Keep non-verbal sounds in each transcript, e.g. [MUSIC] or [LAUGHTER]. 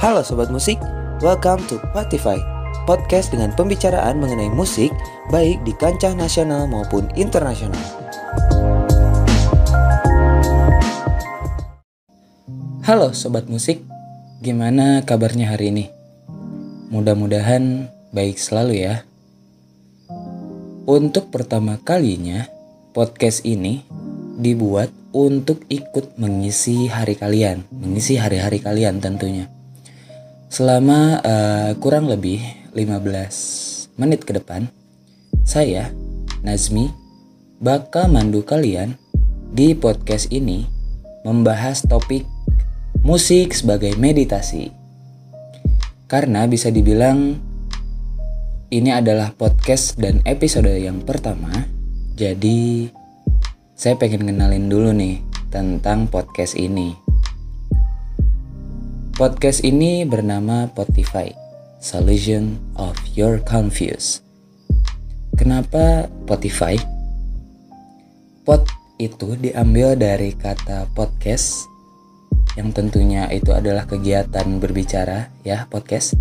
Halo Sobat Musik, welcome to Spotify Podcast dengan pembicaraan mengenai musik Baik di kancah nasional maupun internasional. Halo Sobat Musik, gimana kabarnya hari ini? Mudah-mudahan baik selalu ya. Untuk pertama kalinya, podcast ini dibuat untuk ikut mengisi hari kalian, mengisi hari-hari kalian tentunya. Selama uh, kurang lebih 15 menit ke depan, saya, Nazmi, bakal mandu kalian di podcast ini membahas topik musik sebagai meditasi. Karena bisa dibilang ini adalah podcast dan episode yang pertama, jadi saya pengen kenalin dulu nih tentang podcast ini. Podcast ini bernama Spotify, Solution of Your Confuse. Kenapa Spotify? Pod itu diambil dari kata podcast yang tentunya itu adalah kegiatan berbicara ya podcast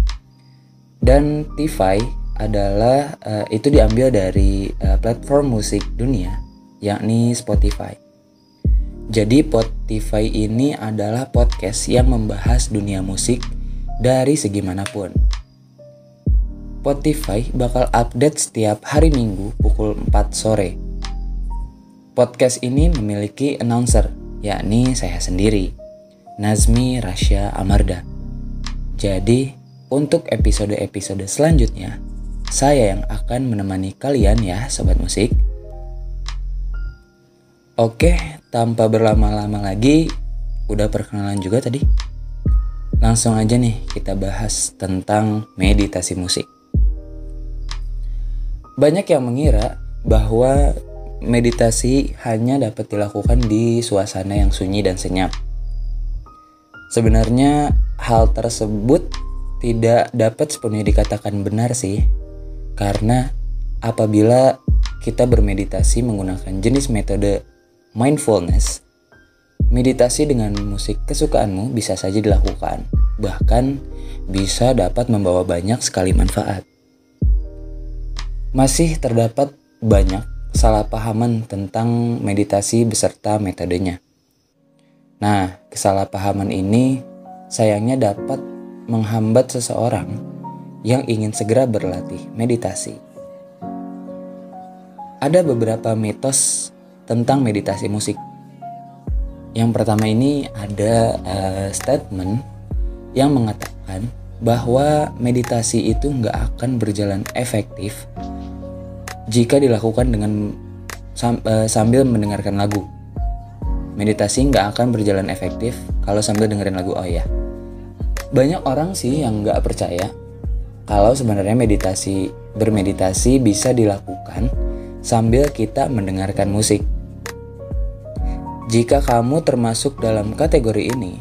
dan TiFi adalah uh, itu diambil dari uh, platform musik dunia yakni Spotify. Jadi Spotify ini adalah podcast yang membahas dunia musik dari segi mana pun. Spotify bakal update setiap hari Minggu pukul 4 sore. Podcast ini memiliki announcer, yakni saya sendiri, Nazmi Rasya Amarda. Jadi, untuk episode-episode selanjutnya, saya yang akan menemani kalian ya, sobat musik. Oke, tanpa berlama-lama lagi, udah perkenalan juga tadi. Langsung aja nih kita bahas tentang meditasi musik. Banyak yang mengira bahwa meditasi hanya dapat dilakukan di suasana yang sunyi dan senyap. Sebenarnya hal tersebut tidak dapat sepenuhnya dikatakan benar sih, karena apabila kita bermeditasi menggunakan jenis metode mindfulness, meditasi dengan musik kesukaanmu bisa saja dilakukan, bahkan bisa dapat membawa banyak sekali manfaat. Masih terdapat banyak salah pahaman tentang meditasi beserta metodenya. Nah, kesalahpahaman ini sayangnya dapat menghambat seseorang yang ingin segera berlatih meditasi. Ada beberapa mitos tentang meditasi musik. Yang pertama ini ada uh, statement yang mengatakan bahwa meditasi itu nggak akan berjalan efektif jika dilakukan dengan uh, sambil mendengarkan lagu. Meditasi nggak akan berjalan efektif kalau sambil dengerin lagu. Oh ya, banyak orang sih yang nggak percaya kalau sebenarnya meditasi bermeditasi bisa dilakukan sambil kita mendengarkan musik. Jika kamu termasuk dalam kategori ini,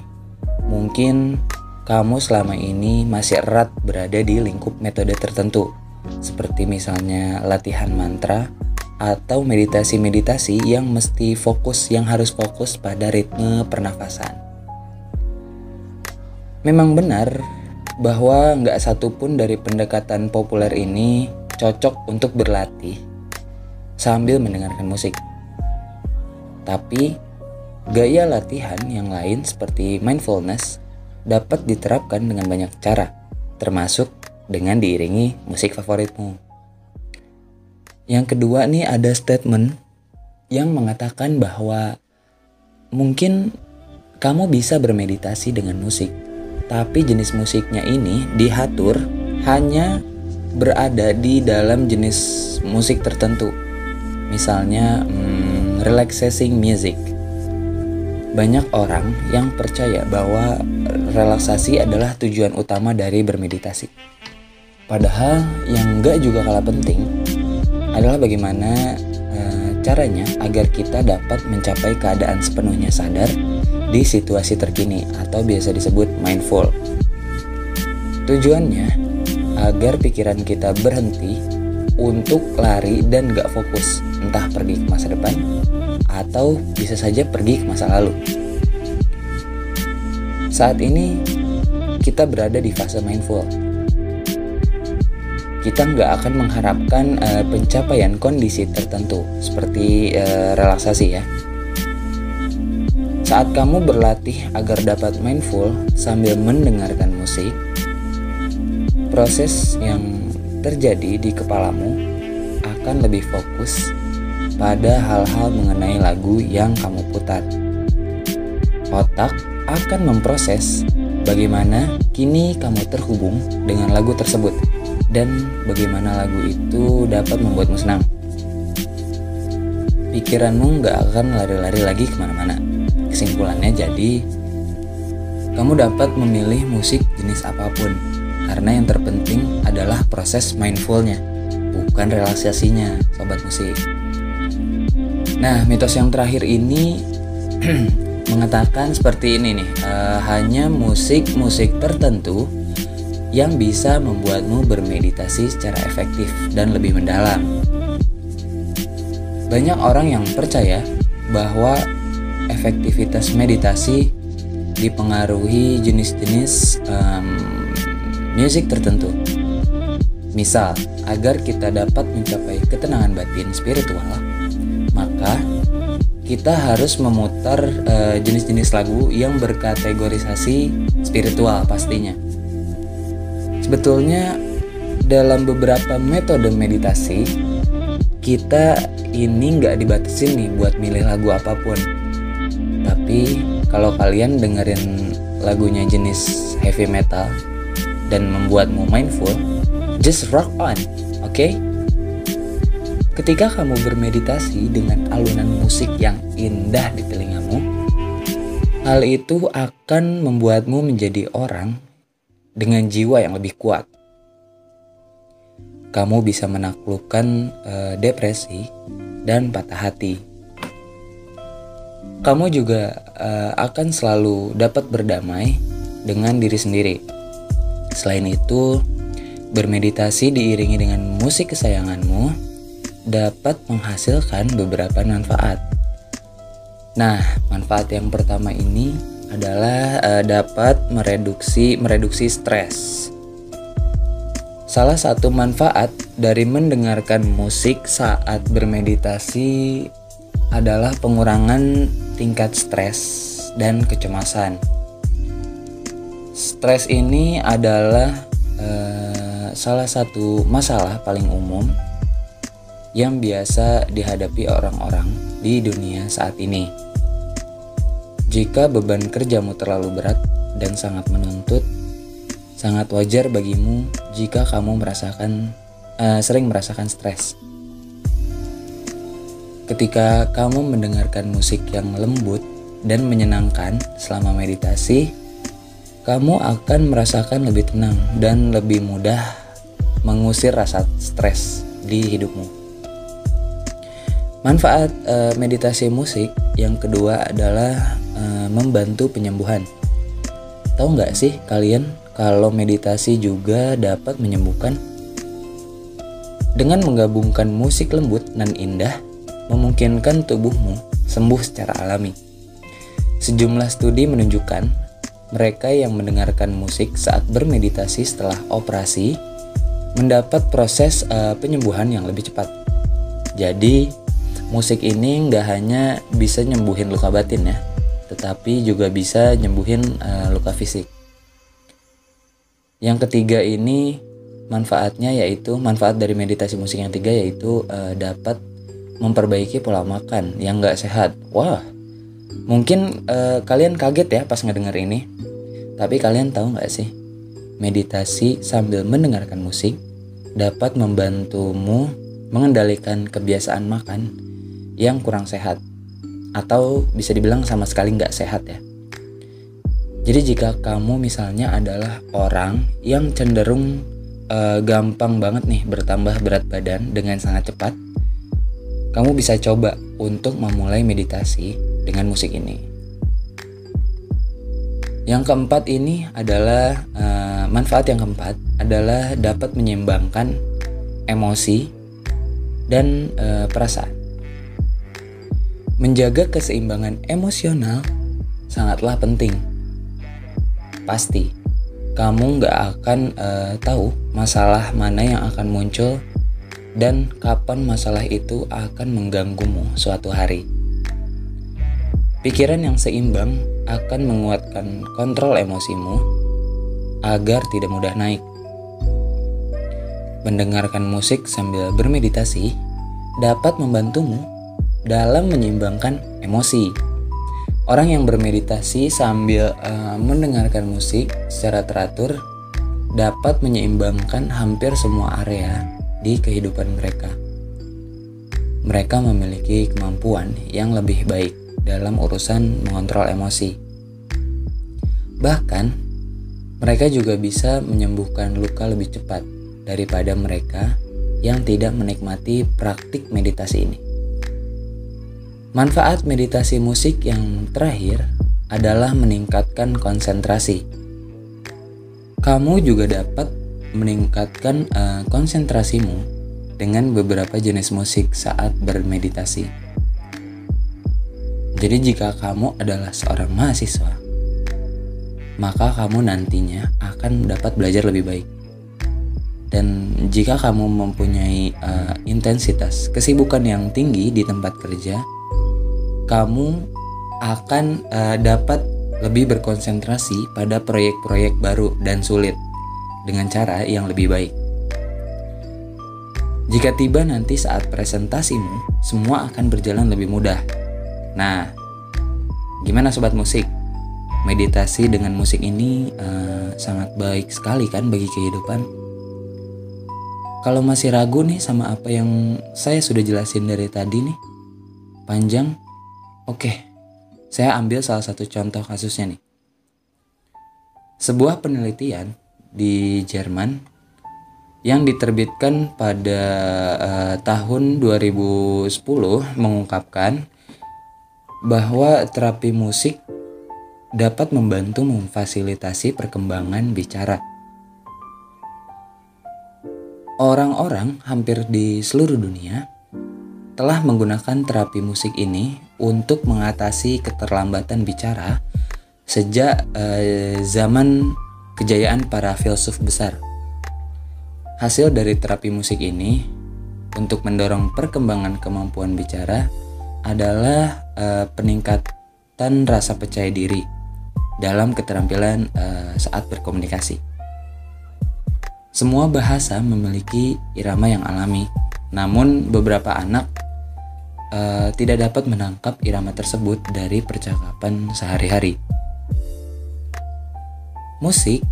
mungkin kamu selama ini masih erat berada di lingkup metode tertentu, seperti misalnya latihan mantra atau meditasi-meditasi yang mesti fokus yang harus fokus pada ritme pernafasan. Memang benar bahwa nggak satupun dari pendekatan populer ini cocok untuk berlatih sambil mendengarkan musik. Tapi Gaya latihan yang lain seperti mindfulness dapat diterapkan dengan banyak cara, termasuk dengan diiringi musik favoritmu. Yang kedua nih ada statement yang mengatakan bahwa mungkin kamu bisa bermeditasi dengan musik, tapi jenis musiknya ini diatur hanya berada di dalam jenis musik tertentu. Misalnya hmm, relaxing music banyak orang yang percaya bahwa relaksasi adalah tujuan utama dari bermeditasi. Padahal yang enggak juga kalah penting adalah bagaimana e, caranya agar kita dapat mencapai keadaan sepenuhnya sadar di situasi terkini atau biasa disebut mindful. Tujuannya agar pikiran kita berhenti untuk lari dan gak fokus, entah pergi ke masa depan atau bisa saja pergi ke masa lalu. Saat ini kita berada di fase mindful. Kita nggak akan mengharapkan uh, pencapaian kondisi tertentu seperti uh, relaksasi ya. Saat kamu berlatih agar dapat mindful sambil mendengarkan musik, proses yang terjadi di kepalamu akan lebih fokus pada hal-hal mengenai lagu yang kamu putar. Otak akan memproses bagaimana kini kamu terhubung dengan lagu tersebut dan bagaimana lagu itu dapat membuatmu senang. Pikiranmu nggak akan lari-lari lagi ke mana-mana. Kesimpulannya jadi, kamu dapat memilih musik jenis apa pun karena yang terpenting adalah proses mindfulnya, bukan relaksasinya, sobat musik. Nah, mitos yang terakhir ini [CLEARS THROAT] mengatakan seperti ini nih, uh, hanya musik-musik tertentu yang bisa membuatmu bermeditasi secara efektif dan lebih mendalam. Banyak orang yang percaya bahwa efektivitas meditasi dipengaruhi jenis-jenis um, musik tertentu. Misal, agar kita dapat mencapai ketenangan batin spiritual, kita harus memutar eh, jenis-jenis uh, lagu yang berkategorisasi spiritual pastinya. Sebetulnya dalam beberapa metode meditasi kita ini nggak dibatasin nih buat milih lagu apa pun. Tapi kalau kalian dengerin lagunya jenis heavy metal dan membuatmu mindful, just rock on, oke? Okay? Ketika kamu bermeditasi dengan alunan musik yang indah di telingamu, hal itu akan membuatmu menjadi orang dengan jiwa yang lebih kuat. Kamu bisa menaklukkan uh, depresi dan patah hati. Kamu juga uh, akan selalu dapat berdamai dengan diri sendiri. Selain itu, bermeditasi diiringi dengan musik kesayanganmu dapat menghasilkan beberapa manfaat. Nah, manfaat yang pertama ini adalah uh, dapat mereduksi mereduksi stres. Salah satu manfaat dari mendengarkan musik saat bermeditasi adalah pengurangan tingkat stres dan kecemasan. Stres ini adalah uh, salah satu masalah paling umum yang biasa dihadapi orang-orang di dunia saat ini. Jika beban kerjamu terlalu berat dan sangat menuntut, sangat wajar bagimu jika kamu merasakan uh, sering merasakan stres. Ketika kamu mendengarkan musik yang lembut dan menyenangkan selama meditasi, kamu akan merasakan lebih tenang dan lebih mudah mengusir rasa stres di hidupmu. Manfaat uh, meditasi musik yang kedua adalah uh, membantu penyembuhan. Tahu nggak sih kalian kalau meditasi juga dapat menyembuhkan? Dengan menggabungkan musik lembut dan indah, memungkinkan tubuhmu sembuh secara alami. Sejumlah studi menunjukkan mereka yang mendengarkan musik saat bermeditasi setelah operasi mendapat proses uh, penyembuhan yang lebih cepat. Jadi, musik ini nggak hanya bisa nyembuhin luka batin ya, tetapi juga bisa nyembuhin uh, luka fisik. Yang ketiga ini manfaatnya yaitu manfaat dari meditasi musik yang tiga yaitu uh, dapat memperbaiki pola makan yang nggak sehat. Wah, mungkin uh, kalian kaget ya pas ngedenger ini. Tapi kalian tahu nggak sih, meditasi sambil mendengarkan musik dapat membantumu mengendalikan kebiasaan makan yang kurang sehat atau bisa dibilang sama sekali nggak sehat ya. Jadi jika kamu misalnya adalah orang yang cenderung uh, gampang banget nih bertambah berat badan dengan sangat cepat, kamu bisa coba untuk memulai meditasi dengan musik ini. Yang keempat ini adalah uh, manfaat yang keempat adalah dapat menyeimbangkan emosi dan uh, perasaan. Menjaga keseimbangan emosional sangatlah penting. Pasti, kamu nggak akan uh, tahu masalah mana yang akan muncul dan kapan masalah itu akan mengganggumu suatu hari. Pikiran yang seimbang akan menguatkan kontrol emosimu agar tidak mudah naik. Mendengarkan musik sambil bermeditasi dapat membantumu dalam menyeimbangkan emosi. Orang yang bermeditasi sambil uh, mendengarkan musik secara teratur dapat menyeimbangkan hampir semua area di kehidupan mereka. Mereka memiliki kemampuan yang lebih baik dalam urusan mengontrol emosi. Bahkan, mereka juga bisa menyembuhkan luka lebih cepat daripada mereka yang tidak menikmati praktik meditasi ini. Manfaat meditasi musik yang terakhir adalah meningkatkan konsentrasi. Kamu juga dapat meningkatkan uh, konsentrasimu dengan beberapa jenis musik saat bermeditasi. Jadi jika kamu adalah seorang mahasiswa, maka kamu nantinya akan dapat belajar lebih baik. Dan jika kamu mempunyai uh, intensitas kesibukan yang tinggi di tempat kerja, kamu akan uh, dapat lebih berkonsentrasi pada proyek-proyek baru dan sulit dengan cara yang lebih baik. Jika tiba nanti saat presentasimu, semua akan berjalan lebih mudah. Nah, gimana sobat musik? Meditasi dengan musik ini uh, sangat baik sekali kan bagi kehidupan. Kalau masih ragu nih sama apa yang saya sudah jelasin dari tadi nih, panjang, oke, saya ambil salah satu contoh kasusnya nih. Sebuah penelitian di Jerman yang diterbitkan pada uh, tahun 2010 mengungkapkan bahwa terapi musik dapat membantu memfasilitasi perkembangan bicara. Orang-orang hampir di seluruh dunia telah menggunakan terapi musik ini untuk mengatasi keterlambatan bicara sejak uh, zaman kejayaan para filsuf besar. Hasil dari terapi musik ini untuk mendorong perkembangan kemampuan bicara adalah uh, peningkatan rasa percaya diri dalam keterampilan uh, saat berkomunikasi. Semua bahasa memiliki irama yang alami, namun beberapa anak uh, tidak dapat menangkap irama tersebut dari percakapan sehari-hari. Musik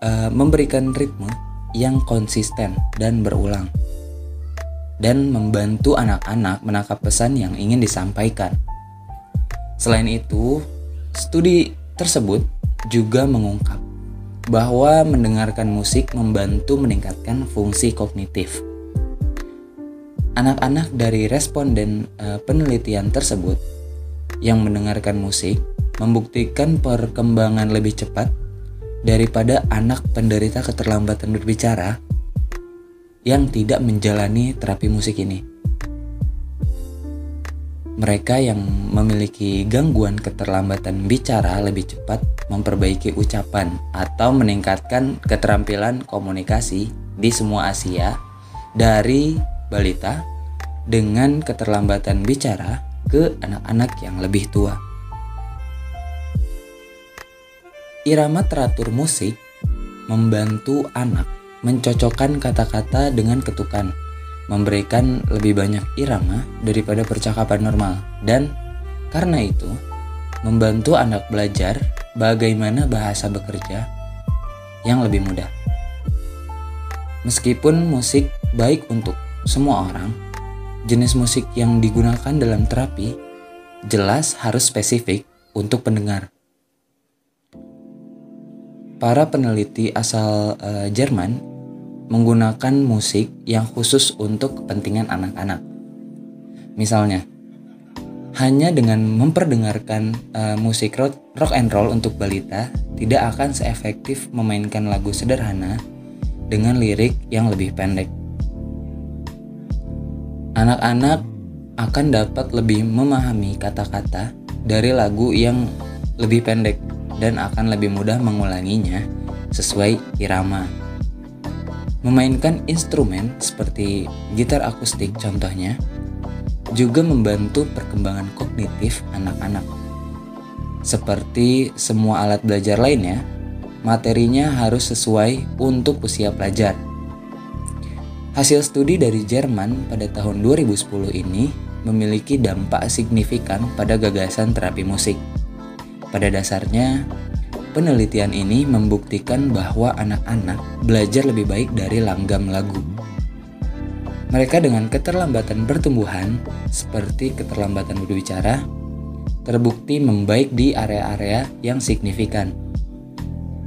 uh, memberikan ritme yang konsisten dan berulang, dan membantu anak-anak menangkap pesan yang ingin disampaikan. Selain itu, studi tersebut juga mengungkap bahwa mendengarkan musik membantu meningkatkan fungsi kognitif. Anak-anak dari responden uh, penelitian tersebut yang mendengarkan musik membuktikan perkembangan lebih cepat daripada anak penderita keterlambatan berbicara yang tidak menjalani terapi musik ini. Mereka yang memiliki gangguan keterlambatan bicara lebih cepat memperbaiki ucapan atau meningkatkan keterampilan komunikasi di semua Asia dari balita dengan keterlambatan bicara ke anak-anak yang lebih tua. Irama teratur musik membantu anak mencocokkan kata-kata dengan ketukan, memberikan lebih banyak irama daripada percakapan normal, dan karena itu membantu anak belajar bagaimana bahasa bekerja yang lebih mudah. Meskipun musik baik untuk semua orang, jenis musik yang digunakan dalam terapi jelas harus spesifik untuk pendengar para peneliti asal uh, Jerman menggunakan musik yang khusus untuk kepentingan anak-anak. Misalnya, hanya dengan memperdengarkan uh, musik rock, rock and roll untuk balita tidak akan seefektif memainkan lagu sederhana dengan lirik yang lebih pendek. Anak-anak akan dapat lebih memahami kata-kata dari lagu yang lebih pendek dan akan lebih mudah mengulanginya sesuai irama. Memainkan instrumen seperti gitar akustik contohnya juga membantu perkembangan kognitif anak-anak. Seperti semua alat belajar lainnya, materinya harus sesuai untuk usia pelajar. Hasil studi dari Jerman pada tahun 2010 ini memiliki dampak signifikan pada gagasan terapi musik. Pada dasarnya, penelitian ini membuktikan bahwa anak-anak belajar lebih baik dari langgam lagu. Mereka dengan keterlambatan pertumbuhan, seperti keterlambatan berbicara, terbukti membaik di area-area yang signifikan.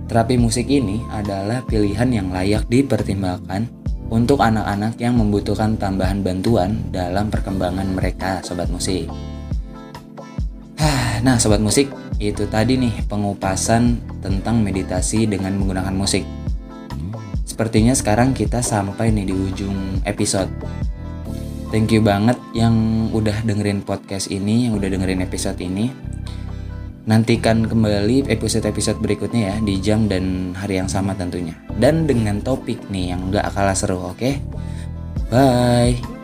Terapi musik ini adalah pilihan yang layak dipertimbangkan untuk anak-anak yang membutuhkan tambahan bantuan dalam perkembangan mereka, sobat musik. [SIGHS] Nah, sobat musik, itu tadi nih pengupasan tentang meditasi dengan menggunakan musik. Sepertinya sekarang kita sampai nih di ujung episode. Thank you banget yang udah dengerin podcast ini, yang udah dengerin episode ini. Nantikan kembali episode-episode berikutnya ya di jam dan hari yang sama tentunya. Dan dengan topik nih yang gak kalah seru, oke? Okay? Bye.